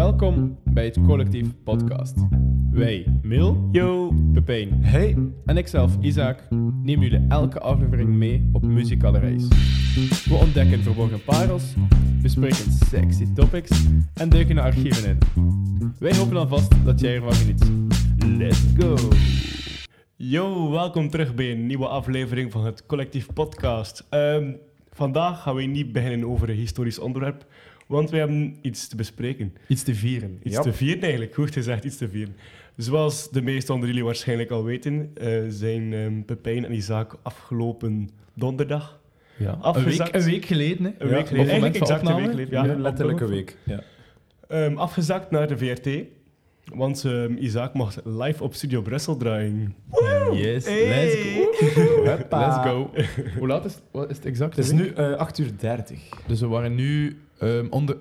Welkom bij het Collectief Podcast. Wij, Mil, Yo. Pepijn Hey. en ikzelf, Isaac, nemen jullie elke aflevering mee op muzikale reis. We ontdekken verborgen parels, bespreken sexy topics en duiken de archieven in. Wij hopen alvast dat jij ervan geniet. Let's go! Yo, welkom terug bij een nieuwe aflevering van het Collectief Podcast. Ehm, vandaag gaan we niet beginnen over een historisch onderwerp, want we hebben iets te bespreken. Iets te vieren. Iets Yep. te vieren eigenlijk, goed gezegd, iets te vieren. Zoals de meesten onder jullie waarschijnlijk al weten, eh, zijn ehm, Pepijn en Isaac afgelopen donderdag, Ja. Een, Afgezakt. week, een week geleden, hè? een Ja, week geleden, eigenlijk exact een week geleden, ja, Ja, letterlijk een week. Ja. Ehm, afgezakt naar de VRT, want ehm, Isaac mag live op Studio Brussel draaien. Yes, Hey. let's go. Hoppa. Let's go. Hoe laat is het? Wat is het exact? Het is nu eh 8 uur 30. Dus we waren nu ehm, onder,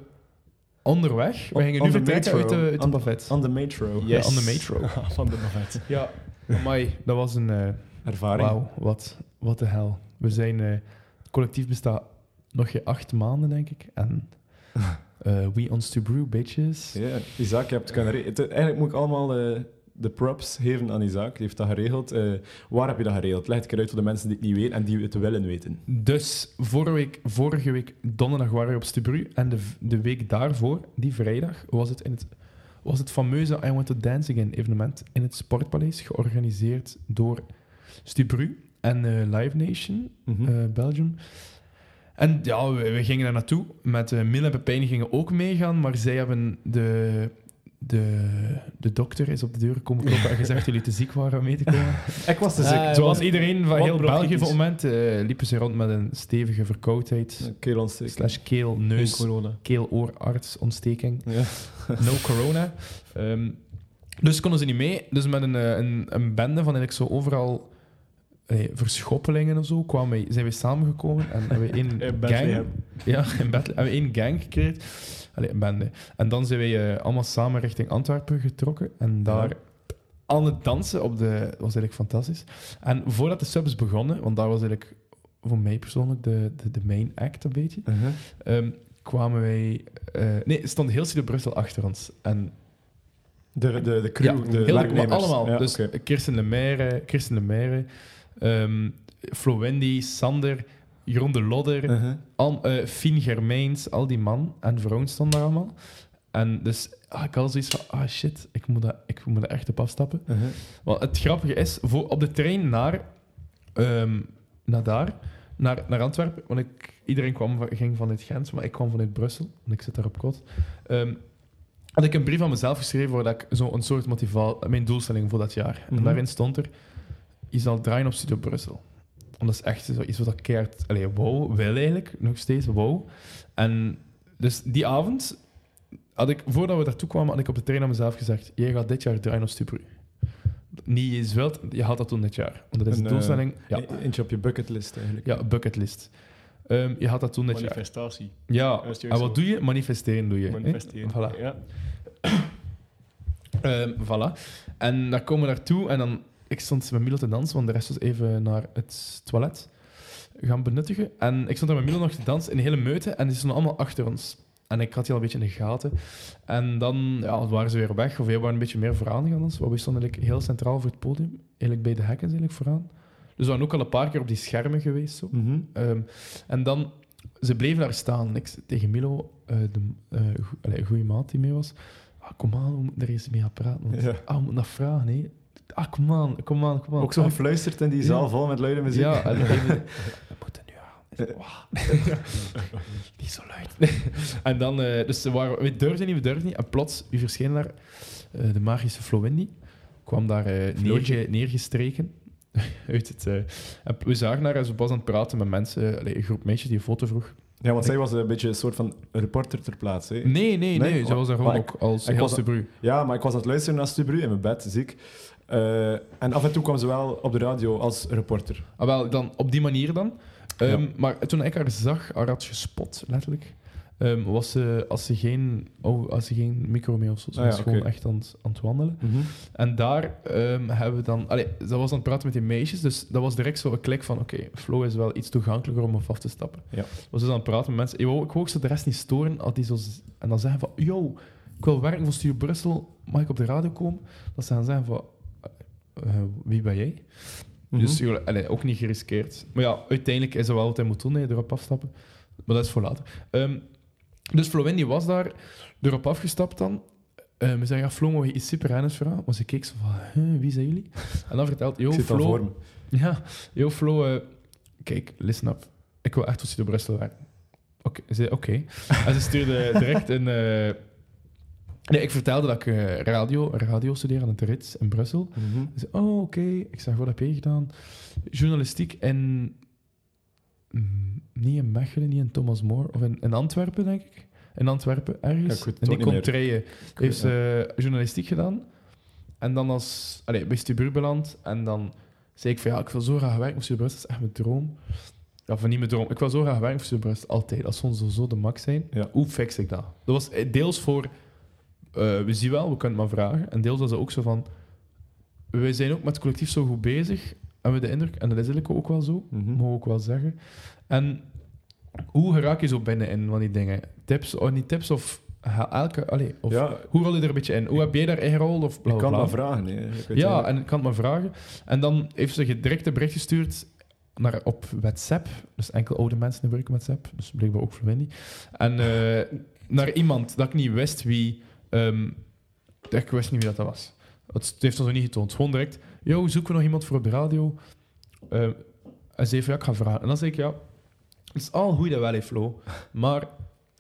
onderweg. We gingen on nu vertrekken metro. uit de, uit de On- buffet. On the metro. Ja, on the metro. van de buffet. Ja, amai, dat was een... eh Ervaring. Wauw, wat, wat de hel. We zijn... eh, het collectief bestaat nog geen acht maanden, denk ik. En eh, we ons to brew, bitches. Ja, Isaac, je hebt het- Eigenlijk moet ik allemaal eh, de props geven aan Isaac. Die heeft dat geregeld. Eh, waar heb je dat geregeld? Leg het uit voor de mensen die het niet weten en die het willen weten. Dus vorige week, vorige week donderdag waren we op Stubru. En de, de week daarvoor, die vrijdag, was het, in het, was het fameuze I Want to Dance Again evenement in het Sportpaleis, georganiseerd door Stubru en Live Nation, Mhm. Belgium. En ja, we, we gingen daar naartoe. Met uh, Mil en Pepijn gingen ook meegaan, maar zij hebben de... De, de dokter is op de deur komen kloppen en gezegd dat jullie te ziek waren om mee te komen. ik was te ziek. zoals iedereen van heel België op het moment eh, liepen ze rond met een stevige verkoudheid. Keelontsteking. Slash keel, neus, corona. keel-oorartsontsteking. Ja. No corona. Ehm, dus konden ze niet mee. Dus met een, eh, een, een bende van eigenlijk zo overal eh, verschoppelingen of zo kwamen wij, zijn we samengekomen en hebben we één In gang... Ja, in Bethlehem. Hebben we één gang gecreëerd. Allee, een bende. En dan zijn wij eh, allemaal samen richting Antwerpen getrokken. En daar Ja. aan het dansen op de... Dat was eigenlijk fantastisch. En voordat de subs begonnen, want daar was eigenlijk voor mij persoonlijk de, de, de main act een beetje, Uh-huh. ehm, kwamen wij... eh, nee, stond heel Studio Brussel achter ons. En De, de, de crew, ja, de heel de- werknemers. allemaal. Ja, dus. Kirsten Lemaire, Kirsten Lemaire ehm, Flo Wendy, Sander, Jeroen de Lodder, al, eh, Fien Germijns, al die man en vrouwen stonden daar allemaal. En dus ah, ik had zoiets van, ah shit, ik moet, dat, ik moet er echt op afstappen. Uh-huh. Want het grappige is, voor, op de trein naar, ehm, naar daar, naar, naar Antwerpen, want ik, iedereen kwam, ging vanuit Gent, maar ik kwam vanuit Brussel, want ik zit daar op kot. Ehm, had ik een brief aan mezelf geschreven waar ik zo een soort motivatie, mijn doelstelling voor dat jaar. En Mhm. daarin stond er, je zal draaien op Studio Brussel. Want dat is echt zo iets wat ik keert, allee, wow, wil eigenlijk, nog steeds, wow. En dus die avond had ik, voordat we daartoe kwamen, had ik op de trein aan mezelf gezegd, jij gaat dit jaar draaien op Studio Niet eens wilt, je haalt dat doen dit jaar. Want dat is Een, de eh, doelstelling. Ja, E- Eentje op je bucketlist eigenlijk. ja bucketlist. Ehm, je haalt dat doen dit jaar. Manifestatie. Ja, Dat is en wat doe je? Manifesteren doe je. hè? Manifesteren. Voilà. Ja. Ehm, voilà. En dan komen we naartoe en dan... Ik stond met Milo te dansen, want de rest was even naar het toilet gaan benuttigen. En ik stond daar met Milo nog te dansen in een hele meute en die stonden allemaal achter ons. En ik had die al een beetje in de gaten. En dan ja, waren ze weer weg, of wij waren een beetje meer vooraan gaan dansen. Maar we stonden eigenlijk heel centraal voor het podium. Eigenlijk bij de hekken eigenlijk vooraan. Dus we waren ook al een paar keer op die schermen geweest. Zo. Mhm. Ehm, en dan, ze bleven daar staan. Ik tegen Milo, eh de eh, go- allee, goeie maat die mee was. Ah, kom aan, we moeten er eens mee gaan praten. Want, Ja. Ah, we moeten dat vragen, nee. Ah, kom aan, kom aan, kom aan. Ook zo Ah, gefluisterd in die zaal vol met luide muziek. Ja, en we moeten nu aan. Niet zo luid. en dan, eh, dus ze waren, we durfden niet, we durfden niet. En plots, wie verscheen daar? Eh, de magische Flo Wendy kwam daar eh, neerge, neergestreken. uit het, we zagen haar en ze was aan het praten met mensen, een groep meisjes die een foto vroeg. Ja, want zij was een beetje een soort van reporter ter plaatse. Nee, nee, nee. Nee? Ze was daar Maar gewoon ook als ik was-. Ja, maar ik was aan het luisteren naar Stubru in mijn bed, ziek. Eh, en af en toe kwam ze wel op de radio als reporter. Ah, wel, dan op die manier dan. Ehm, Ja. Maar toen ik haar zag, haar had gespot, letterlijk, ehm, was ze, als ze geen, oh, als ze geen micro mee of zo, ze Ah ja, gewoon echt aan, het- aan het wandelen. En daar ehm, hebben we dan... Allee, ze was aan het praten met die meisjes, dus dat was direct zo een klik van oké, Flo is wel iets toegankelijker om op af te stappen. Ja. Was dus aan het praten met mensen. Ik wou, ik wou ook zo de rest niet storen, als die zo, en dan zeggen van, yo, ik wil werken voor Studio Brussel, mag ik op de radio komen? Dat ze gaan zeggen van, wie ben jij? Mhm. Dus allee, ook niet geriskeerd. Maar ja, uiteindelijk is er wel wat hij moet doen, hè, erop afstappen. Maar dat is voor later. Ehm, dus Flo Wendy was daar, erop afgestapt dan. Eh, we zeggen, ja, Flo, mag je iets super renners vragen? Maar ze keek zo van, huh, wie zijn jullie? En dan vertelt, yo, Flo... voor me. Ja, yo Flo, eh, kijk, listen up. Ik wil echt voor Studio Brussel werken. Oké, ze zei oké. En ze stuurde direct een... eh, Nee, ik vertelde dat ik eh, radio, radio studeer aan het Rits in Brussel. Mhm. Oh, oké. Ik zeg, wat heb jij gedaan? Journalistiek in... mm, niet in Mechelen, niet in Thomas More. Of in, in Antwerpen, denk ik. In Antwerpen, ergens. Ja, in die contraien heeft ze eh, journalistiek gedaan. En dan als... Allee, bij beland. En dan zei ik van, ja, ik wil zo graag werken voor Stubur. Dat is echt mijn droom. Ja, van niet mijn droom. Ik wil zo graag werken voor Stubur. Altijd. Als we zo, zo de max zijn. Ja. Hoe fix ik dat? Dat was eh, deels voor... eh, we zien wel, we kunnen het maar vragen. En deels was het ook zo van... We zijn ook met het collectief zo goed bezig. En we de indruk... En dat is eigenlijk ook wel zo. Mhm. Mogen we ook wel zeggen. En hoe raak je zo binnen in van die dingen? Tips, of niet tips, of elke... Allee, of Ja, hoe rol je er een beetje in? Hoe heb jij daar ingerold? Of bla, ik bla, kan maar vragen. hè. Ja, en ik kan het maar vragen. En dan heeft ze direct een bericht gestuurd naar, op WhatsApp. Dus enkel oude mensen gebruiken WhatsApp. Dus blijkbaar ook voor Wendy. En eh, naar iemand dat ik niet wist wie... ehm, dat ik wist niet wie dat was. Het heeft ons nog niet getoond. Gewoon direct... Yo, zoeken we nog iemand voor op de radio? Ehm, en ze zei van, ja, ik ga vragen. En dan zei ik, ja... Het is al goed dat wel, hè, Flo. Maar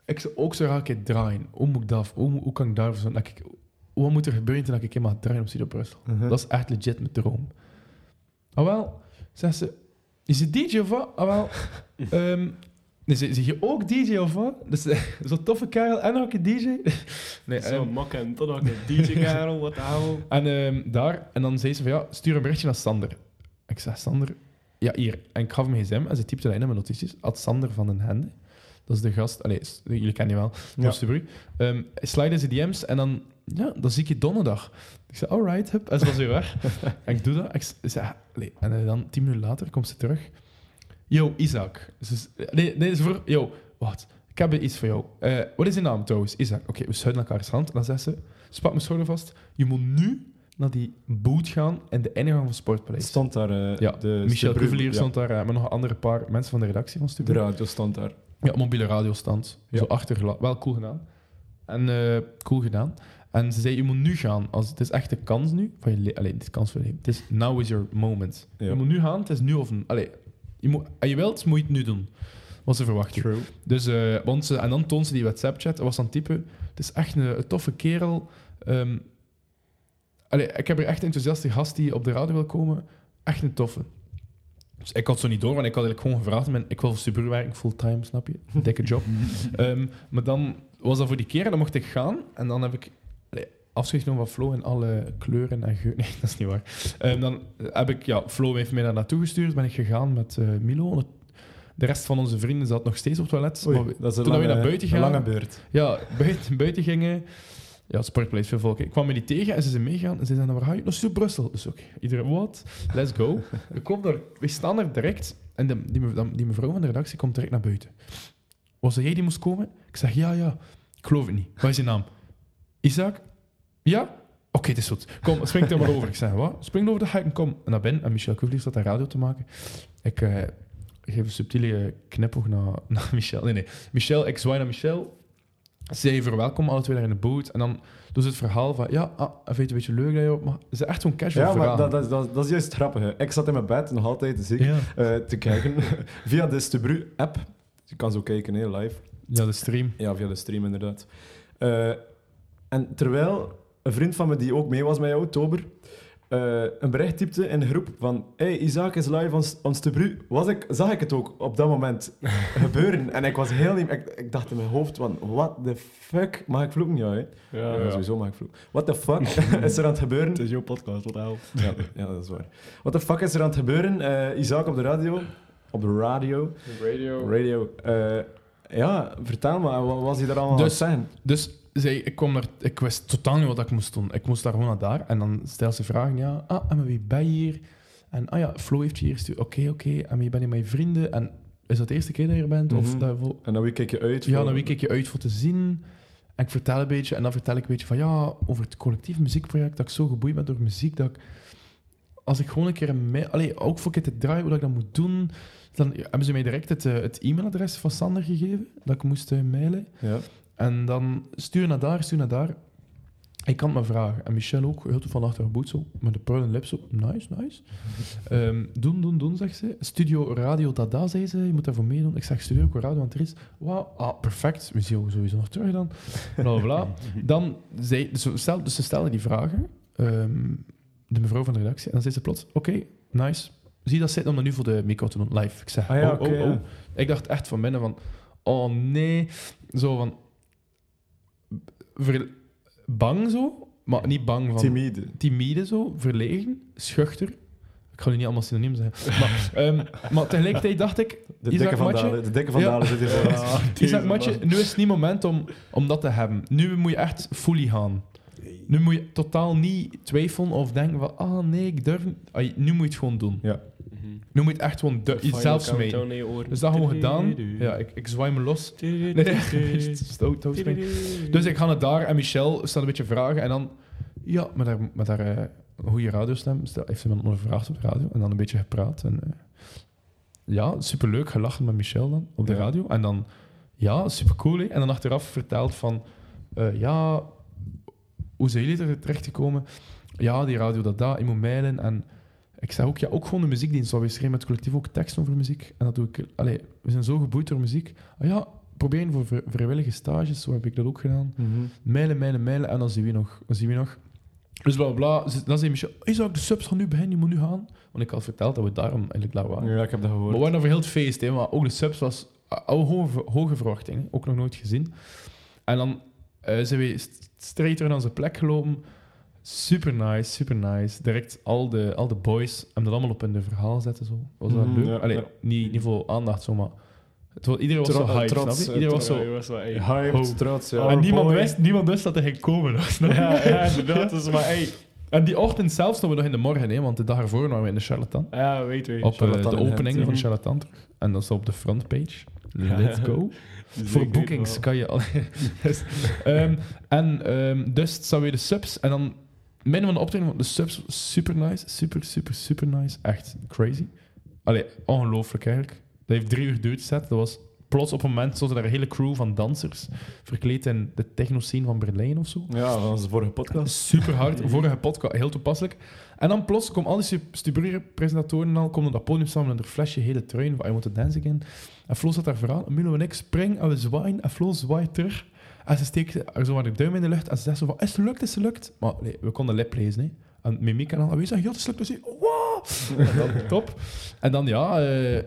ik zou ook zo graag een keer draaien. Hoe moet ik dat... Hoe, hoe kan ik daarvoor dat ik... Wat moet er gebeuren toen ik een keer mag draaien op Studio Brussel? Mhm. Dat is echt legit mijn droom. Ah wel, zegt ze, is het DJ of wat? Ah wel, ehm, zeg zeg je ook DJ of wat? Dus zo'n toffe kerel en ook een DJ. nee, Zo ehm, mak en tot ook een DJ-karel, wat de hel. en ehm, daar, en dan zei ze van ja, stuur een berichtje naar Sander. Ik zeg, Sander, ja hier. En ik gaf hem gsm en ze typte dat in mijn notities. Had Sander van den Hende. Dat is de gast, allee, jullie kennen die wel, Ja. ja. Um, slide in zijn DM's en dan, ja, dan zie ik je donderdag. Ik zei, alright, hup. En ze was weer weg. en ik doe dat. Ik allee, en eh, dan tien minuten later komt ze terug. Yo, Isaac. Is- nee, nee, ze voor, yo, wat? Ik heb iets voor jou. Eh, wat is je naam trouwens? Isaac. Oké, we schuiven elkaars hand. En dan zegt ze, pakt mijn schouder vast. Je moet nu naar die boot gaan in de ingang van Sportpaleis. stond daar... eh, Ja, de Michel ja, stond daar, eh, met nog een andere paar mensen van de redactie van De Stubru. radio stond daar. Ja, mobiele radiostand. Ja. Zo achtergelaten. Wel cool gedaan. En cool gedaan. En ze zei, je moet nu gaan. Als, het is echt de kans nu. Van je le- Allee, het is kans voor je leven. Het is now is your moment. Ja. Je moet nu gaan. Het is nu of... Allee, je moet, en je wilt, moet je het nu doen. Wat ze verwachten. True. Dus, want ze, en dan toont ze die WhatsApp-chat. Dat was dan type... Het is echt een, een toffe kerel. Allee, ik heb er echt een enthousiaste gast die op de radio wil komen. Echt een toffe. Dus ik had zo niet door, want ik had eigenlijk gewoon gevraagd. men- Ik wil Subaru werken, fulltime, snap je? Dikke job. Ehm, maar dan was dat voor die keer en dan mocht ik gaan. En dan heb ik afscheid genomen van Flo in alle kleuren en geuren. Nee, dat is niet waar. Ehm, dan heb ik... Ja, Flo heeft mij daar naartoe gestuurd. Ben ik gegaan met eh, Milo. De rest van onze vrienden zat nog steeds op het toilet. Oei, maar dat is een toen we lange, naar buiten lange beurt. Ja, buiten, buiten gingen. Ja, Sportpaleis, veel volk. Ik kwam met die tegen en ze zijn meegaan. En ze zeiden, waar ga je? Naar Brussel. Dus oké, iedereen, wat? Let's go. We, komen daar, we staan er direct. En de, die, mev- die mevrouw van de redactie komt direct naar buiten. Was het jij die moest komen? Ik zeg, ja, ja. Ik geloof het niet. Wat is je naam? Isaac? Ja? Oké, het is goed. Kom, spring er maar over. Ik zeg, wat? Spring over de hek en kom. En naar binnen. En Michel Kuvlier staat daar radio te maken. Ik eh, geef een subtiele knipoog naar, naar Michel. Nee, nee. Michel, ik zwaai naar Michel. Zij verwelkomen alle twee daar in de boot. En dan doen ze het verhaal van... Ja, ah, vind je het een beetje leuk dat je op... Het is echt zo'n casual Ja, maar verhaal. dat, dat, dat, dat is juist grappig. hè. Ik zat in mijn bed nog altijd ziek ja. eh, te kijken via de Stubru-app. Je kan zo kijken, hè, live. ja, de stream. Ja, via de stream inderdaad. Eh, en terwijl een vriend van me die ook mee was met jou, Tober, eh, een bericht typte in de groep van hey, Isaac is live on, on Stubru, was ik, zag ik het ook op dat moment gebeuren. En ik was heel... Ik, ik dacht in mijn hoofd van, what the fuck? Mag ik vloeken? Ja, hè? Ja, Ja, sowieso mag ik vloeken. What the fuck is er aan het gebeuren? Het is jouw podcast, hel. Ja, ja, dat is waar. What the fuck is er aan het gebeuren? Eh, Isaac op de radio. Op de radio. Radio. Radio. Eh, ja, vertel me, wat was hij daar allemaal Dus- aan het zeggen? Dus zij, ik, kwam naar, ik wist totaal niet wat ik moest doen. Ik moest daar gewoon naar daar. En dan stelt ze vragen. Ja, ah, en wie ben je hier? En ah ja, Flo heeft je hier gestuurd. Oké, oké. En wie ben je met je vrienden? En is dat de eerste keer dat je er bent? Of Mhm. En dan wie kijk je uit? ja, voor- naar wie kijk je uit voor te zien? En ik vertel een beetje, en dan vertel ik een beetje van ja, over het collectief muziekproject, dat ik zo geboeid ben door muziek, dat ik, als ik gewoon een keer een mail, allee, ook voor ik het draai, hoe dat ik dat moet doen, dan hebben ze mij direct het, eh, het e-mailadres van Sander gegeven, dat ik moest eh, mailen. Ja. En dan stuur naar daar, stuur naar daar. Ik kan het me vragen. En Michel ook, heel van achter haar boot zo, met de pearl lips zo. Nice, nice. Ehm, doen, doen, doen, zegt ze. Studio Radio Dada, zei ze. Je moet daarvoor meedoen. Ik zeg, studio Radio, want er is... Wauw, ah, perfect. We zien sowieso nog terug dan. Bla. Dan zei... Dus, ze stel, dus ze stelde die vragen. ehm, de mevrouw van de redactie. En dan zei ze plots, oké, nice. Zie dat zitten om dat nu voor de micro te doen, live. Ik zeg, Ah ja, oh, oh, oh. ja. Ik dacht echt van binnen van... Oh, nee. Zo van... ver- bang zo, maar niet bang van... Timide. Timide zo, verlegen, schuchter. Ik ga nu niet allemaal synoniem zeggen. Maar, ehm, maar tegelijkertijd dacht ik... De dikke van Matje? Dalen. De dikke van Ja. Dalen zit hier voor. Ah, Isaac Matje, nu is het niet moment om, om dat te hebben. Nu moet je echt fully gaan. Nu moet je totaal niet twijfelen of denken van... Ah, nee, ik durf niet. Nu moet je het gewoon doen. Ja. Nu moet je het echt gewoon du- Final zelf countdown smeden. in je oren. Dus dat gewoon gedaan. Ja, ik, ik zwaai me los. Dus ik ga naar daar en Michel stelt een beetje vragen. En dan, ja, met haar, met haar goede radiostem stel- heeft ze me dan ondervraagd op de radio. En dan een beetje gepraat. En, eh, ja, superleuk gelachen met Michel dan op de Ja. radio. En dan, ja, supercool. hè. En dan achteraf verteld van, eh, ja, hoe zijn jullie er terecht gekomen? Ja, die radio dat daar, ik moet mailen. En ik zeg ook, ja, ook gewoon de muziekdienst. We schrijven met het collectief ook teksten over muziek. En dat doe ik, allee, we zijn zo geboeid door muziek. Ah ja, proberen voor vri- vrijwillige stages, zo heb ik dat ook gedaan. Mhm. Mailen, mailen, mailen en dan zien we nog. Dan zien we nog. Dus bla bla. bla. Dan zei Michel, Isaac, de subs gaan nu beginnen, je moet nu gaan. Want ik had verteld dat we daarom eigenlijk daar waren. Ja, ik heb dat Maar gehoord. we waren over heel het feest, hè, maar ook de subs was al hoge, hoge verwachtingen. Ook nog nooit gezien. En dan eh, zijn we st- straight terug naar zijn plek gelopen. Super nice, super nice. Direct al de, al de boys hebben dat allemaal op in de verhaal zetten. Zo. Was dat Mhm, leuk? ja, Allee, ja. niet, niet voor aandacht, zo, maar... Het was, iedereen was Tro- zo hyped, trots, snap je? eh, Iedereen was Ja, zo... was hey. Hyped, Oh. trots, ja. Oh, en niemand boy. wist, niemand wist dat hij ging komen. snap je? Ja, ja, inderdaad. Dus, maar hey, En die ochtend zelf stonden we nog in de morgen, hè, want de dag ervoor waren we in de Charlatan. ja, weet je. Op eh, de in opening van ja. Charlatan. En dat is op de frontpage. Let's go. Voor wel. kan je al. Dus, ehm, en ehm, dus zijn weer de subs. En dan midden van de optreden, de subs super nice. Super, super, super nice. Echt crazy. Allee, ongelooflijk eigenlijk. Dat heeft drie uur geduurd, set. Dat was plots op een moment, zoals daar een hele crew van dansers verkleed in de techno-scene van Berlijn of zo. Ja, van onze vorige podcast. Super hard. Vorige podcast, heel toepasselijk. En dan plots komen al die Stubure-presentatoren al, komen op dat podium samen met een flesje hele trui van I Want to Dance Again. En Flo zat daar vooraan. Milo en ik springen en we zwaaien. En Flo zwaait terug. En ze steekt zo maar de duim in de lucht. En ze zegt zo van, is het lukt, is het lukt? Maar nee, we konden lip lezen. Hè. En mimiek en al. We zeggen, ja, het is lukt. Dus wow! En dan, top. En dan, ja... eh,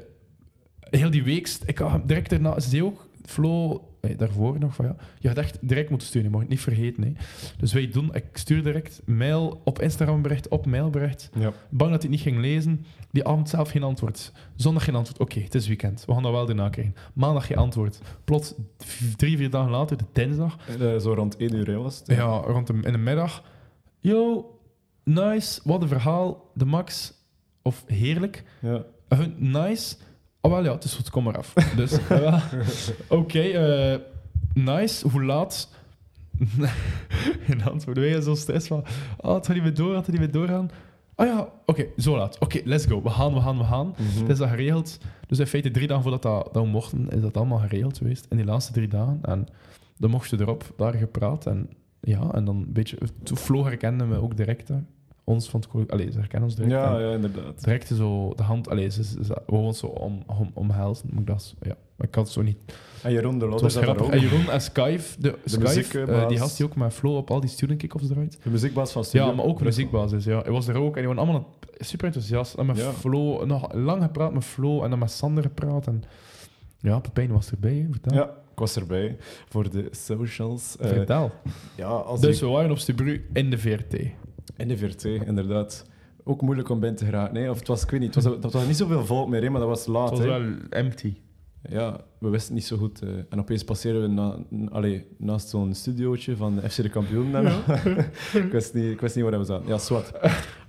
heel die week... Ik had direct daarna... Ze ook, Flo... daarvoor nog van, ja... Je had echt direct moeten sturen. Je mag het niet vergeten. Hè. Dus wij doen... Ik stuur direct mail op Instagram bericht, op mailbericht. Ja. Bang dat hij het niet ging lezen. Die avond zelf geen antwoord. Zondag geen antwoord. Oké, het is weekend. We gaan dat wel daarna krijgen. Maandag geen antwoord. Plots, drie, vier dagen later, de dinsdag. Eh, zo rond 1 uur hè, was het. Ja, rond de, in de middag. Yo, nice. Wat een verhaal. De max. Of heerlijk. Ja. Nice. Oh, wel ja, het is goed. Kom maar af. Dus, wel, oké. eh, nice. Hoe laat? geen antwoord. Wij zo stress van... Oh, het gaat niet meer door. Het gaat niet meer doorgaan. Ah ja, oké. zo laat. Oké, let's go. We gaan, we gaan, we gaan. Mhm. Het is dat geregeld. Dus in feite drie dagen voordat dat, dat we mochten, is dat allemaal geregeld geweest. In die laatste drie dagen. En dan mochten we erop, daar gepraat. En ja, en dan een beetje... Toen Flo herkende me ook direct daar. Ons van het... collo- Allee, ze herkennen ons direct. Ja, En ja, inderdaad. direct zo de hand... Allee, ze, ze, ze gewoon zo om, om, omhelzen. Maar ik dacht, ja, maar ik had het zo niet... En Jeroen de Lodder zat ook. En Jeroen en Skype, de, Skype muziekbaas. eh, die gast die ook met Flo op al die student kick-offs draait. De muziekbaas van Studio. Ja, maar ook Brussel. muziekbasis. Ja. Hij was er ook en die waren allemaal super enthousiast. En met Ja. Flo, nog lang gepraat met Flo en dan met Sander gepraat. En ja, Pepijn was erbij, vertel. Ja, ik was erbij voor de socials. Eh, Vertel. ja, als Dus ik- we waren op Stubru in de VRT. In de VRT, inderdaad. Ook moeilijk om binnen te geraken. Nee, of het was, ik weet niet, het was, dat was niet zoveel volk meer, hè, maar dat was laat. Het was hè. wel empty. Ja, we wisten niet zo goed. eh, en opeens passeerden we na, n- allee, naast zo'n studiootje van de FC de Kampioen. ik, wist niet, ik wist niet waar we zaten. Ja, zwart.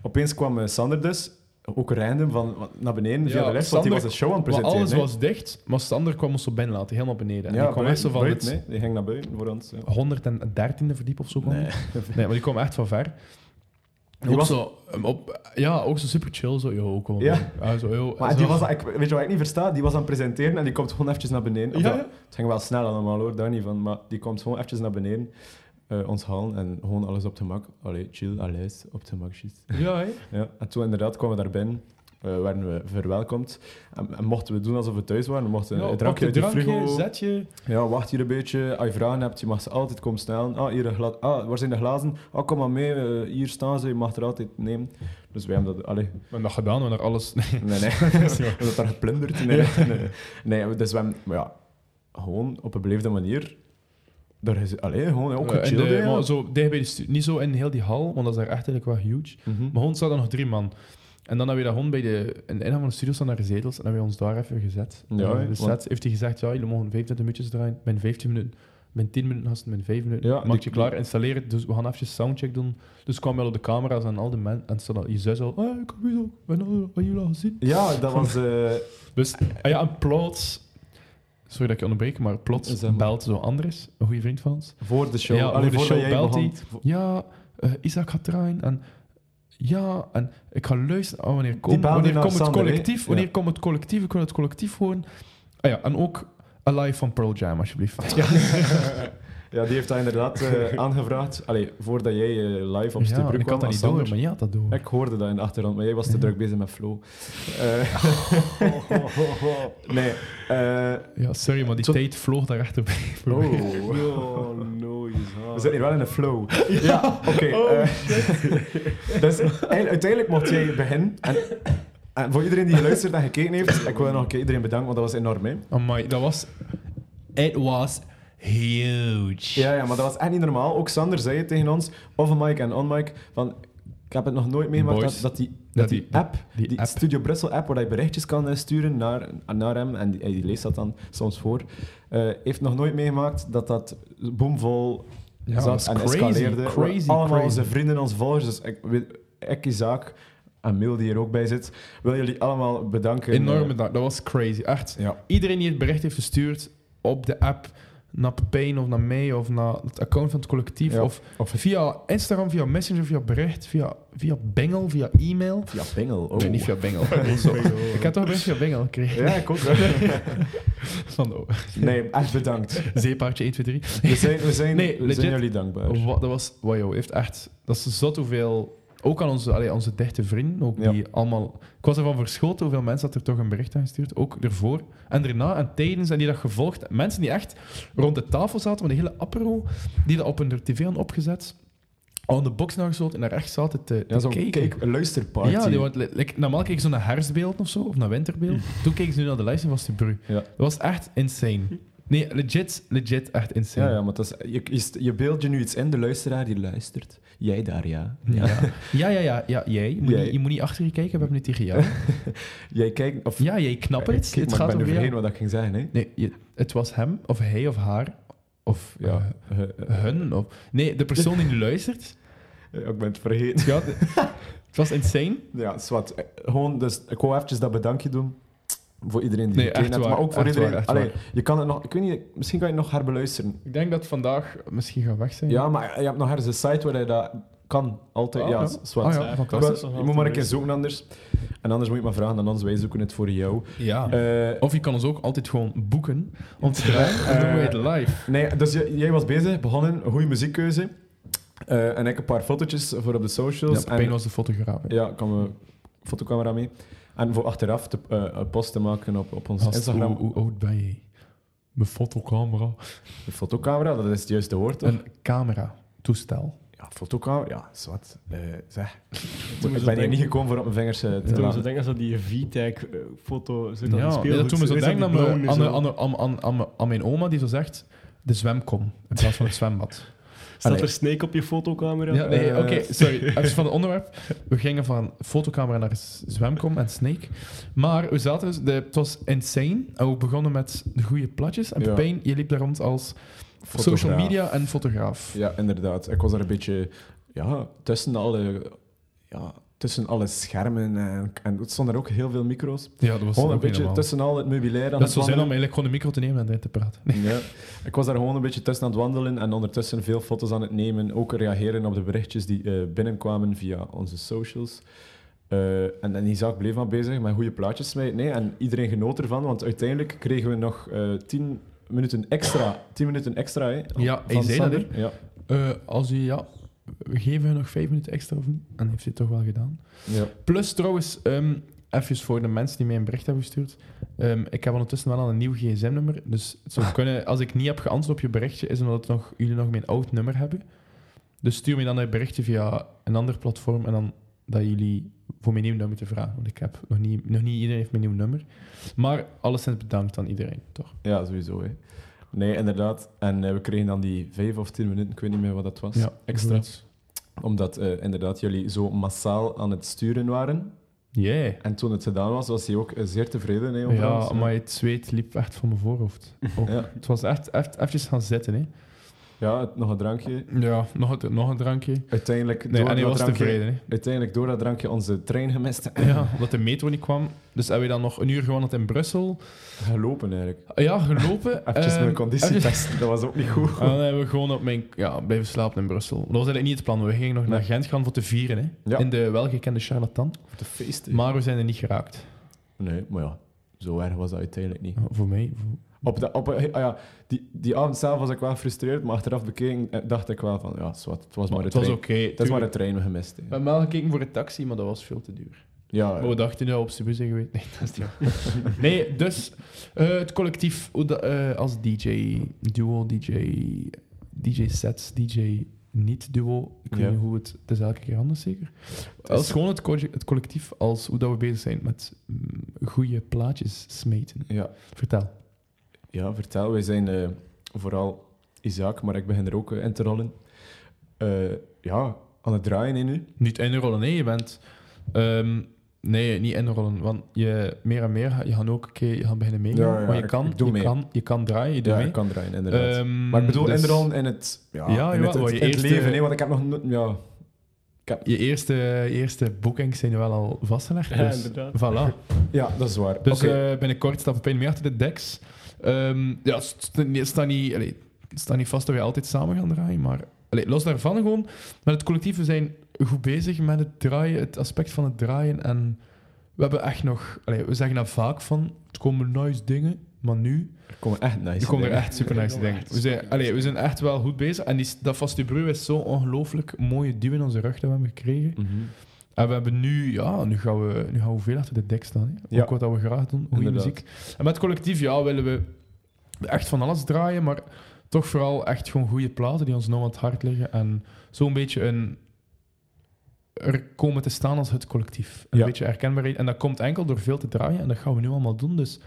opeens kwam eh, Sander dus. ook random van naar beneden via Ja, de want die Sander- was een show aan het presenteren. alles hè. was dicht, maar Sander kwam ons zo binnen laten, helemaal beneden. En ja, die kwam echt zo van buiten, het nee, die ging naar buiten voor ons. Ja. 113e verdiep of zo. kwam Nee. nee, maar die kwam echt van ver. Die ook was- zo, um, op, ja, ook zo super chill. Zo, yo, kom. Ja. Ja, zo, yo, Maar zo. die was, ik, weet je wat ik niet versta? Die was aan het presenteren en die komt gewoon eventjes naar beneden. Ja, ja. Het ging wel snel allemaal hoor, daar niet van. Maar die komt gewoon eventjes naar beneden, eh, ons halen en gewoon alles op het gemak. Allee, chill, alles op het gemakjes. Ja, hè? Ja, en toen inderdaad kwamen we daar binnen, eh, werden we verwelkomd. En, en mochten we doen alsof we thuis waren. We mochten Ja, een drankje je uit de frigo. zet je. Ja, wacht hier een beetje. Als je vragen hebt, je mag ze altijd komen snellen. Ah, hier een glas. Ah, waar zijn de glazen? Ah, kom maar mee. eh, hier staan ze. Je mag er altijd nemen. Dus wij hebben dat... Allee, We hebben dat gedaan, we hebben alles... Nee. nee, nee. we hebben dat daar geplunderd. Nee, nee, nee. nee, dus we hebben... maar Ja, gewoon op een beleefde manier... Daar is... Allee, gewoon ook Eh, en gechilled, de- ja. maar zo dicht bij de Niet zo in heel die hal, want dat is daar echt eigenlijk wel huge. Mhm. Maar gewoon staat er nog drie man. En dan hebben we dat gewoon bij de... In de ingang van de studio staan daar zetels en hebben we ons daar even gezet. Ja, En hè, de set want- heeft hij gezegd, ja, jullie mogen 25 minuutjes draaien. Binnen 15 minuten. Binnen 10 minuten gasten, binnen 5 minuten. Ja, Maak je klaar, installeer het. Dus we gaan even soundcheck doen. Dus kwam wel op de camera's en al de mensen. En stond al je zus al, ah, ik heb u ook. Ben al, jullie al gezien. Ja, dat was... eh, Dus, ah ja, en plots... Sorry dat ik je onderbreek, maar plots maar. belt zo Andres, een goede vriend van ons. voor de show. Ja, Allee, voor de show belt hij. Ja, eh, Isaac gaat draaien en ja, en ik ga luisteren. Oh, wanneer komt, wanneer komt het collectief? Ja. Wanneer komt het collectief? Ik wil het collectief gewoon. Ah ja, en ook Alive van Pearl Jam, alsjeblieft. Ja, Ja, die heeft dat inderdaad eh, aangevraagd. Allee, voordat jij eh, live op ja Stubru ik kwam. had dat niet door, Sander. maar ja, dat doen. Ik hoorde dat in de achtergrond, maar jij was te druk bezig met flow. Eh, nee. Ja, sorry, maar die tijd vloog daar echt voorbij. oh. Oh, no, We zitten hier wel in een flow. Ja, oké. eh, dus eind- uiteindelijk mocht jij beginnen. En, en voor iedereen die geluisterd en gekeken heeft, ik wil nog een keer iedereen bedanken, want dat was enorm. Hè. Amai, dat was... It was huge. Ja, ja, maar dat was echt niet normaal. Ook Sander zei het tegen ons, off mic en on mic, van ik heb het nog nooit meegemaakt dat, dat, die, dat die, die- app, die die, app. Studio Brussel app, waar je berichtjes kan eh, sturen naar, naar hem, en die, en die leest dat dan soms voor, eh, heeft nog nooit meegemaakt dat dat boomvol Ja, dat zat was en crazy, escaleerde. crazy, Allemaal crazy. onze vrienden, onze volgers, dus ik, weet- ik Isaac en Mil die hier ook bij zit, wil jullie allemaal bedanken. Enorm bedankt, dat was crazy. Echt. ja. Iedereen die het bericht heeft gestuurd op de app naar Pepijn of naar mij of naar het account van het collectief Ja. of Of via Instagram, via Messenger, via bericht, via, via Bengel, via e-mail. via Bengel. Oh. Nee, niet via Bengel. Ik heb toch een bericht via Bengel gekregen. Ja, ik ook. Van nee, echt bedankt. zeepaardje 1, 2, 3. We zijn, we zijn, Nee, we legit. zijn jullie dankbaar. Wat, dat was, wow, heeft echt, dat is zot hoeveel, ook aan onze, allee, onze dichte vrienden, ook Ja. die allemaal, ik was ervan verschoten hoeveel mensen dat er toch een bericht aan gestuurd, ook ervoor en erna en tijdens en die dat gevolgd, mensen die echt rond de tafel zaten met een hele apero, die dat op hun tv hadden opgezet, aan de box nagesloten en daar echt zaten te, te Ja, kijken. kijk, een luisterparty. Ja, die, want, like, normaal keek zo naar herfstbeelden of zo, of naar winterbeeld. Toen keken ze nu naar de lijst van de Bru. Ja. Dat was echt insane. Nee, legit, legit, echt insane. Ja, ja, maar dat is, je, je, je beeld je nu iets in, de luisteraar die luistert. Jij daar, ja. Ja, ja, ja, ja, ja, jij. Je moet, Jij. Niet, je moet niet achter je kijken, we hebben nu tegen jou. Jij kijkt... Of, Ja, jij knapt het. Kijk, het maar ik ben gaat nu over vergeten wat ik ging zeggen. Hè. Nee, je- het was hem, of hij of haar, of Ja. Eh, eh, hun. Of, nee, de persoon die nu luistert. ik ben het vergeten. Ja, het was insane. Ja, zwart. Eh, Gewoon, dus ik wou eventjes dat bedankje doen. Voor iedereen die Nee, heeft, waar, maar ook voor iedereen... waar, Allee, je kan het nog... Ik weet niet, misschien kan je het nog herbeluisteren. Ik denk dat het vandaag misschien gaat weg zijn. Ja, maar je hebt nog ergens een site waar je dat kan. Altijd, Ah, ja, ja. zwart. Ah, ja, Ja, fantastisch. Je moet maar een keer zoeken anders. En anders moet je maar vragen, en anders wij zoeken het voor jou. Ja. Eh, Of je kan ons ook altijd gewoon boeken om te doen we het live. Nee, dus jij was bezig, begonnen, een goede muziekkeuze. Eh, en ik een paar fotootjes voor op de socials. Ja, en, was de fotograaf. hè. ja, kwam een fotocamera mee. En voor achteraf te, eh, post te maken op, op ons Instagram. Hoe, hoe oud ben je? Mijn fotocamera. De fotocamera, dat is het juiste woord, toch? Een camera. Toestel. Ja, fotocamera, ja, zwart. Eh, zeg. Toen ik ze ben hier niet gekomen voor op mijn vingers eh, te Toen ze laten. denken dat die VTech-foto zit aan Ja, toen we zo Is denken aan, mijn- oma die zo zegt de zwemkom in plaats van het zwembad. Staat Allee. er Snake op je fotocamera? Ja, nee, Eh, oké, sorry. Even van het onderwerp. We gingen van fotocamera naar zwemkom en Snake. Maar we zaten dus, de, het was insane. En we begonnen met de goede platjes. En Ja. Pepijn, je liep daar rond als Fotograaf. social media en fotograaf. Ja, inderdaad. Ik was er een beetje ja, tussen alle... Ja, tussen alle schermen en, en het stonden er ook heel veel micro's. Ja, dat was Gewoon een beetje tussen al het meubilair aan Dat zou zijn om eigenlijk gewoon een micro te nemen en te praten. Nee. Ja. Ik was daar gewoon een beetje tussen aan het wandelen en ondertussen veel foto's aan het nemen. Ook reageren op de berichtjes die eh, binnenkwamen via onze socials. Eh, en, en Isaac bleef maar bezig met goede plaatjes smijten. Nee, en iedereen genoot ervan, want uiteindelijk kregen we nog eh 10 minuten extra. 10 minuten extra, hè? Ja, hij van zei dat. Ja. Eh, als u, ja, we geven u nog vijf minuten extra of niet? En heeft hij het toch wel gedaan. Ja. Plus trouwens, ehm even voor de mensen die mij een bericht hebben gestuurd. Ehm, ik heb ondertussen wel al een nieuw gsm-nummer. Dus het zou kunnen, als ik niet heb geantwoord op je berichtje, is omdat het nog, jullie nog mijn oud nummer hebben. Dus stuur me dan een berichtje via een ander platform en dan dat jullie voor mijn nieuw nummer te vragen. Want ik heb nog niet, nog niet iedereen heeft mijn nieuw nummer. Maar alleszins bedankt aan iedereen, toch? ja, sowieso. Hè. Nee, inderdaad. En eh, we kregen dan die 5 of 10 minuten, ik weet niet meer wat dat was, extra. zoiets. Omdat eh, inderdaad jullie zo massaal aan het sturen waren. Yeah. En toen het gedaan was, was hij ook eh, zeer tevreden. Hè, over Ja, ons. maar het zweet liep echt van mijn voorhoofd. Ook. Ja. Het was echt, echt even gaan zitten, hè. Ja, het- nog een drankje. Ja, nog een, nog een drankje. Uiteindelijk, Nee, door, en hij was drankje, tevreden, hè. uiteindelijk door dat drankje onze trein gemist. Ja, omdat de metro niet kwam. Dus hebben we dan nog een uur gewandeld in Brussel. Gelopen eigenlijk. Ja, gelopen. Even Ehm, mijn conditie even- testen, dat was ook niet goed. En dan hebben we gewoon op mijn, ja, blijven slapen in Brussel. Dat was eigenlijk niet het plan. We gingen nog naar. Gent gaan voor te vieren. Hè? Ja. In de welgekende charlatan. De feesten. Maar we zijn er niet geraakt. Nee, maar ja, zo erg was dat uiteindelijk niet. Voor mij. voor- Op de, op, ah ja, die, die avond zelf was ik wel gefrustreerd, maar achteraf bekeken eh, dacht ik wel van, ja, zwart, het was maar, Maar een het was trein. oké. het is maar een trein gemist. We hebben wel gekeken voor een taxi, maar dat was veel te duur. Ja, Maar we dachten nu op Cebu zijn geweest. Nee, dat is niet. Nee, dus eh, het collectief eh, als DJ, duo, DJ, DJ sets, DJ niet duo. Ik weet niet hoe het... Het is elke keer anders, zeker. Als gewoon het, co- het collectief, als hoe dat we bezig zijn met mm, goede plaatjes smeten. ja. Vertel. Ja, vertel. Wij zijn eh, vooral Isaac, maar ik begin er ook eh, in te rollen. Eh, ja, aan het draaien in nu. Niet inrollen, nee, je bent... ehm, nee, niet inrollen, want je meer en meer, ga- je gaat ook een keer je gaat beginnen. Ja, ja, maar je kan, ik doe je, mee. kan, je kan draaien, je doet Ja, mee. ik kan draaien, inderdaad. Ehm, maar ik bedoel dus inrollen in het, ja, Ja, in het, jawel, het, je in het eerste- leven. Nee, want ik heb nog... no- Ja, heb, Je eerste, je eerste boekings zijn wel al vastgelegd. Ja, dus, inderdaad. Voilà. ja, dat is waar. Dus Oké. eh, binnenkort staat Pepijn mee achter de decks. Ehm, ja, het st- het staat niet, allee, het staat niet vast dat we altijd samen gaan draaien, maar allee, los daarvan gewoon. Met het collectief, we zijn goed bezig met het draaien, het aspect van het draaien. En we hebben echt nog... Allee, we zeggen dat vaak van, het komen nice dingen, maar nu... er komen echt nice Er komen er dingen. echt super Er nice dingen. We zijn, allee, we zijn echt wel goed bezig. En die, dat vaste bruw is zo ongelooflijk mooie duw in onze rug dat we hebben gekregen. Mhm. En we hebben nu, ja, nu gaan we, nu gaan we veel achter de dek staan. Hè. Ja. Ook wat dat we graag doen, goede muziek. En met het collectief, ja, willen we echt van alles draaien, maar toch vooral echt gewoon goede platen die ons nou aan het hart liggen. En zo'n beetje een, er komen te staan als het collectief. Een Ja. beetje herkenbaarheid. En dat komt enkel door veel te draaien en dat gaan we nu allemaal doen. Dus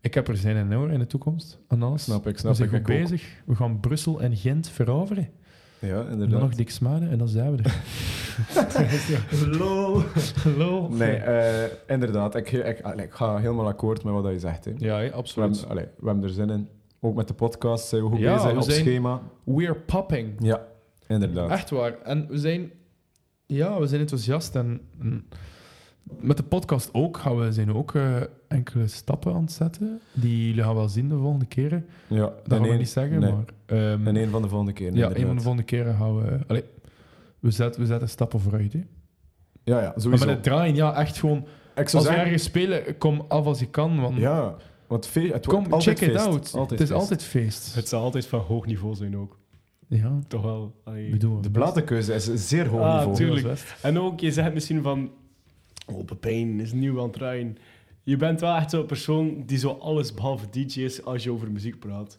ik heb er zin in hoor, in de toekomst. En alles. Snap ik, we snap zijn ik. goed ik ook. bezig. We gaan Brussel en Gent veroveren. Ja, En dan inderdaad. nog dik smaden en dan zijn we er. Lol. Lol. Nee, eh, inderdaad. Ik, ik, allee, ik ga helemaal akkoord met wat je zegt. Hè. Ja, hè, We, absoluut. hebben, allee, we hebben er zin in. Ook met de podcast zijn we goed Ja, bezig we op zijn- schema. We're popping. Ja, inderdaad. Echt waar. En we zijn, ja, we zijn enthousiast. En, en met de podcast ook gaan we zijn ook eh, enkele stappen aan het zetten. Die jullie gaan wel zien de volgende keren. Ja, Dat gaan we een- niet zeggen, nee. maar... ehm, En een van de volgende keer. ja, inderdaad. een van de volgende keren gaan we... Allee, we, zetten, we zetten stappen vooruit. Hè. Ja, ja, Maar sowieso. met het draaien, ja, echt gewoon... ik zou Als we zeggen, ergens spelen, kom af als je kan. Want ja, want fe- het wordt kom, check it feest. out. Altijd het is feest. altijd feest. Het zal altijd van hoog niveau zijn ook. Ja, Toch wel. allee. De best. platenkeuze is een zeer hoog Ah, niveau. tuurlijk. En ook, je zegt misschien van... Oh, Pepijn is nieuw aan het draaien. Je bent wel echt zo'n persoon die zo alles behalve DJ is als je over muziek praat.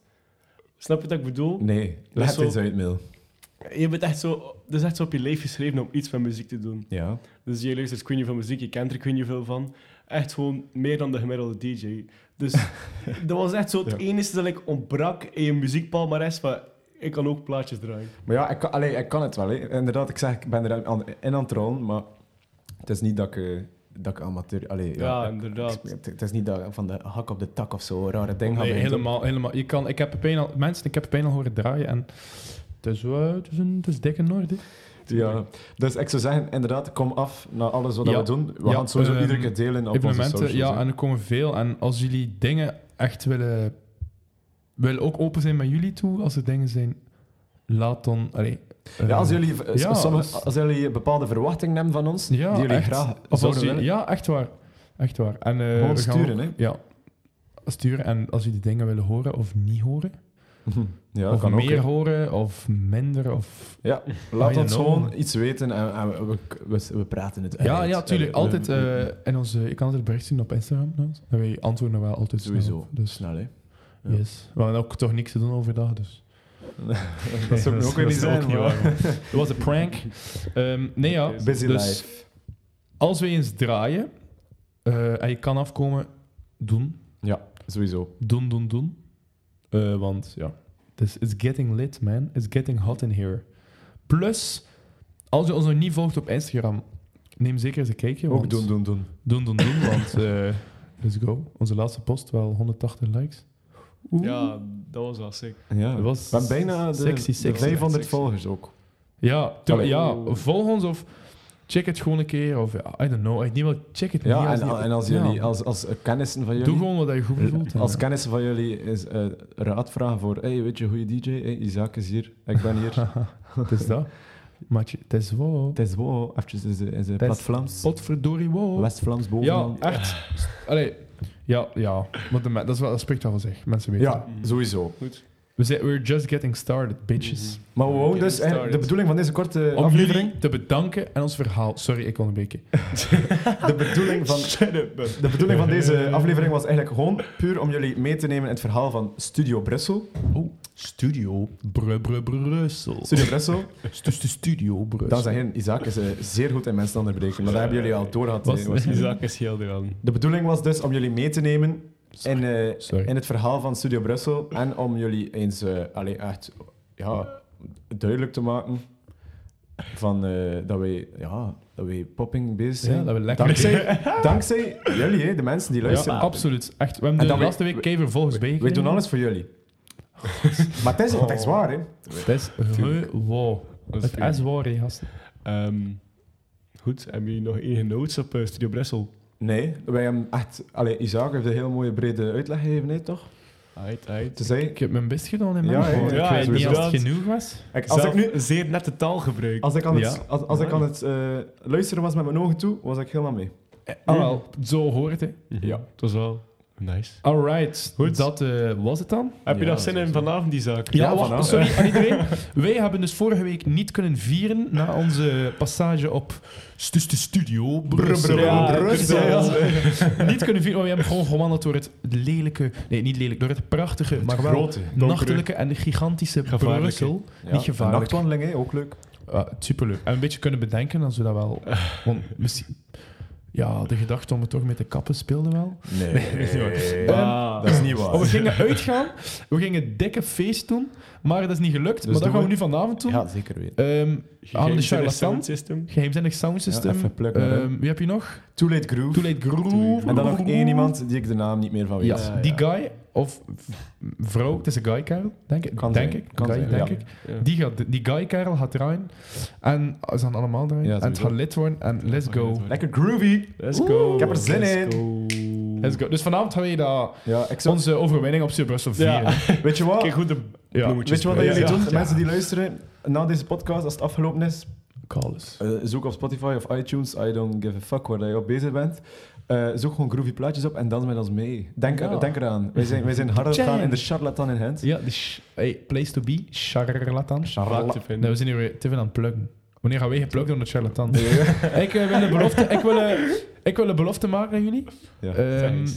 Snap je wat ik bedoel? Nee, Dat leg is het eens uit, Mil. Je bent echt zo... Dat is echt zo op je leven geschreven om iets met muziek te doen. Ja. Dus je luistert Queen van muziek, je kent er Queen veel van. Echt gewoon meer dan de gemiddelde DJ. Dus dat was echt zo het Ja. enige dat ik ontbrak in je muziekpalmares van... Ik kan ook plaatjes draaien. Maar ja, ik kan, allee, ik kan het wel. Hè. Inderdaad, ik zeg, ik ben er aan, in aan het rollen, maar het is niet dat ik, eh, dat ik amateur... Allee, ja, inderdaad. Het, het is niet dat ik van de hak op de tak of zo rare ding Nee, doen. helemaal, helemaal. Je kan, ik heb Pepijn al, mensen, ik heb Pepijn al horen draaien en het is, wel- het is, een, het is dik in orde. Het Ja, dus ik zou zeggen, inderdaad, kom af naar alles wat Ja. we doen. We Ja, gaan het sowieso ehm, iedere keer delen op onze socials. ja, en er komen veel. En als jullie dingen echt willen, willen ook open zijn met jullie toe, als er dingen zijn, laat dan... Ja, als jullie, eh, ja, sommige- als- jullie bepaalde verwachtingen hebben van ons, ja, die jullie echt. graag zouden jullie- willen, Ja, echt waar. Echt waar. En, gewoon gaan sturen. Hè? Ja, sturen. En als jullie dingen willen horen of niet horen, Ja, of ook, meer horen of minder, of... Ja, laat ons know. gewoon iets weten en, en we, we, we praten het Ja, uit. ja, tuurlijk. Altijd we- eh in onze... Je kan altijd bericht zien op Instagram. En wij antwoorden wel altijd snel Sowieso. Dus, Snel, hè. Ja. yes. We hebben ook toch niks te doen overdag, dus... dat zou ook weer niet is zijn. ook waar. Dat was een prank. Ehm, nee, ja. Busy dus life. als we eens draaien eh, en je kan afkomen, doen. Ja, sowieso. Doen, doen, doen. Eh, want ja, dus it's getting lit, man. It's getting hot in here. Plus, als je ons nog niet volgt op Instagram, neem zeker eens een kijkje. Ook doen, doen, doen. Doen, doen, doen, want eh, let's go. Onze laatste post, wel 180 likes. Oeh. Ja, dat was wel sick. Ja, Dat was hebben bijna de, sexy, de sexy. 500 Sexy. volgers ook. Ja, Allee. ja, volg ons of check het gewoon een keer. Of ja, I don't know. Ik niet wel check het niet. Ja, als en, niet- en als ja. jullie, als, als eh, kennissen van Doe jullie, gewoon wat je goed voelt. als en- kennissen van jullie is eh, raad vragen voor, hey, weet je, goede DJ, hey, Isaac is hier, ik ben hier. Het is dat. Maatje, het is wow. Het is wow, zijn- in zijn Het is plat Vlaams, Potverdorie wow. West-Vlaams Ja, bovenaan. echt. Allee, ja, ja. Maar de, me- dat, is wel, dat spreekt wel van zich. Mensen weten. Ja, sowieso. Goed. We zijn, we're just getting started, bitches. Maar we wouden Getting dus, eigenlijk- de bedoeling van deze korte Om aflevering, jullie te bedanken en ons verhaal. Sorry, ik onderbreek je. de bedoeling van. De bedoeling van deze aflevering was eigenlijk gewoon puur om jullie mee te nemen in het verhaal van Studio Brussel. Oh, studio Bru Bru Brussel. Studio Brussel. Studio Brussel. En heren, Isaac is eh, zeer goed in mensen onderbreken, maar dat hebben jullie al doorgehad. Was- eh, zaak is heel eraan. De bedoeling was dus om jullie mee te nemen in, eh, in het verhaal van Studio Brussel en om jullie eens allee, echt ja, duidelijk te maken van, dat, wij, ja, dat wij popping bezig zijn. Ja, dat we lekker... dankzij, dankzij jullie, hè, de mensen die Ja, luisteren. absoluut. Echt. We hebben En de dat we- laatste week keihard volgens Wij bijgekregen. doen alles voor jullie. maar het is, het is waar, hè. Het is gewoon. Het is waar, hè, gasten. Ehm, goed, hebben jullie nog enige notes op eh, Studio Brussel? Nee, wij hebben echt... Allee, Isaac heeft een heel mooie brede uitleg gegeven, hè, toch? Uit, uit. Te zeggen, Ik heb mijn best gedaan in Ja, mijn ja, ja, Ik weet niet als het genoeg was. ik- als ik nu... zeer nette taal gebruikt. Als ik aan het, Ja. als, als ik Ja. aan het eh, luisteren was met mijn ogen toe, was ik helemaal mee. Ah, wel, zo hoort het. hè. Ja, het was wel nice. Alright, Goed. dat eh, was het dan. Heb je Ja, nog zin in vanavond die zaak? Ja, Ja, wacht, vanavond. sorry aan iedereen. Wij hebben dus vorige week niet kunnen vieren na onze passage op stu- stu- Studio Brussel. Ja, Brussel. Ja. niet kunnen vieren, maar we hebben gewoon gewandeld door het lelijke... Nee, niet lelijk, door het prachtige, maar wel grote, nachtelijke en gigantische. Brussel. Ja, Niet gevaarlijk. Een nachtwandeling, ook leuk. Ah, superleuk. En een beetje kunnen bedenken, dan zullen dat wel... Want misschien... Ja, de gedachte om het toch met de kappen speelde wel. Nee, Ah. dat is niet waar. Oh, we gingen uitgaan, we gingen dikke feest doen, maar dat is niet gelukt. maar dat gaan we nu vanavond doen. Ja, zeker weten. Ehm, aan de charlatan. sound system. Geheimzinnig sound system. Ja, even plukken, hè. Ehm, wie heb je nog? Too Late Groove. Too Late Groove. En dan nog één iemand die ik de naam niet meer van weet. Ja, die ja. guy, of vrouw, het is een guy, Karel, denk ik. Kan denk zijn, ik. kan guy, zijn, denk ja. ik. Ja. Die, gaat, die guy, Karel, gaat draaien. En ze gaan allemaal draaien. Ja, en het gaat lid worden. En let's go. Lekker groovy. Let's Oeh, go. ik heb er zin Let's in. go. Let's go. Dus vanavond gaan we dat, zou... onze overwinning op Studio Brussel vieren. Ja. Weet je wat? Kijk goed de Weet je wat jullie doen? De mensen die luisteren na deze podcast, als het afgelopen is, Eh, zoek op Spotify of iTunes. I don't give a fuck waar je op bezig bent. Eh, zoek gewoon groovy plaatjes op en dans met ons mee. Denk, Ja. denk eraan. Wij zijn, wij zijn hard aan het gaan in de charlatan in hand. Ja, de hey, place to be, charlatan. We zijn hier weer te veel aan het pluggen. Wanneer gaan wij geplukt door de charlatan? ik, eh, wil een belofte, ik, wil, ik wil een belofte maken aan jullie. Ja. Ehm.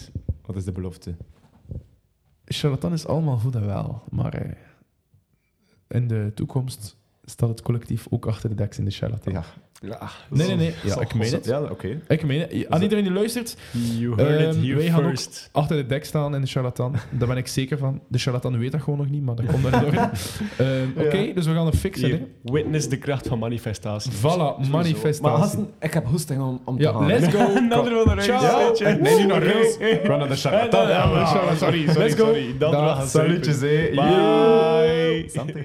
Wat is de belofte? charlatan is allemaal goed en wel, maar eh, in de toekomst staat het collectief ook achter de deks in de charlatan. Ja. Ja. Nee, nee, nee. Ja, ik meen het. Ja, oké. Ik meen het. Aan iedereen die luistert, You heard it Ehm, wij gaan ook- first. achter de dek staan in de charlatan. Daar ben ik zeker van. De charlatan weet dat gewoon nog niet, maar dat komt daardoor. Ehm Oké, Ja. dus we gaan het fixen. Hier, witness de kracht van manifestatie. Voilà, manifestatie. Maar ik heb hoesting om, om te Ja, gaan. let's go. Wil naar je. Nee, niet naar huis. Oké. Gewoon naar de charlatan. sorry, sorry, Let's go. we gaan Salutjes, hè. Bye. Santé.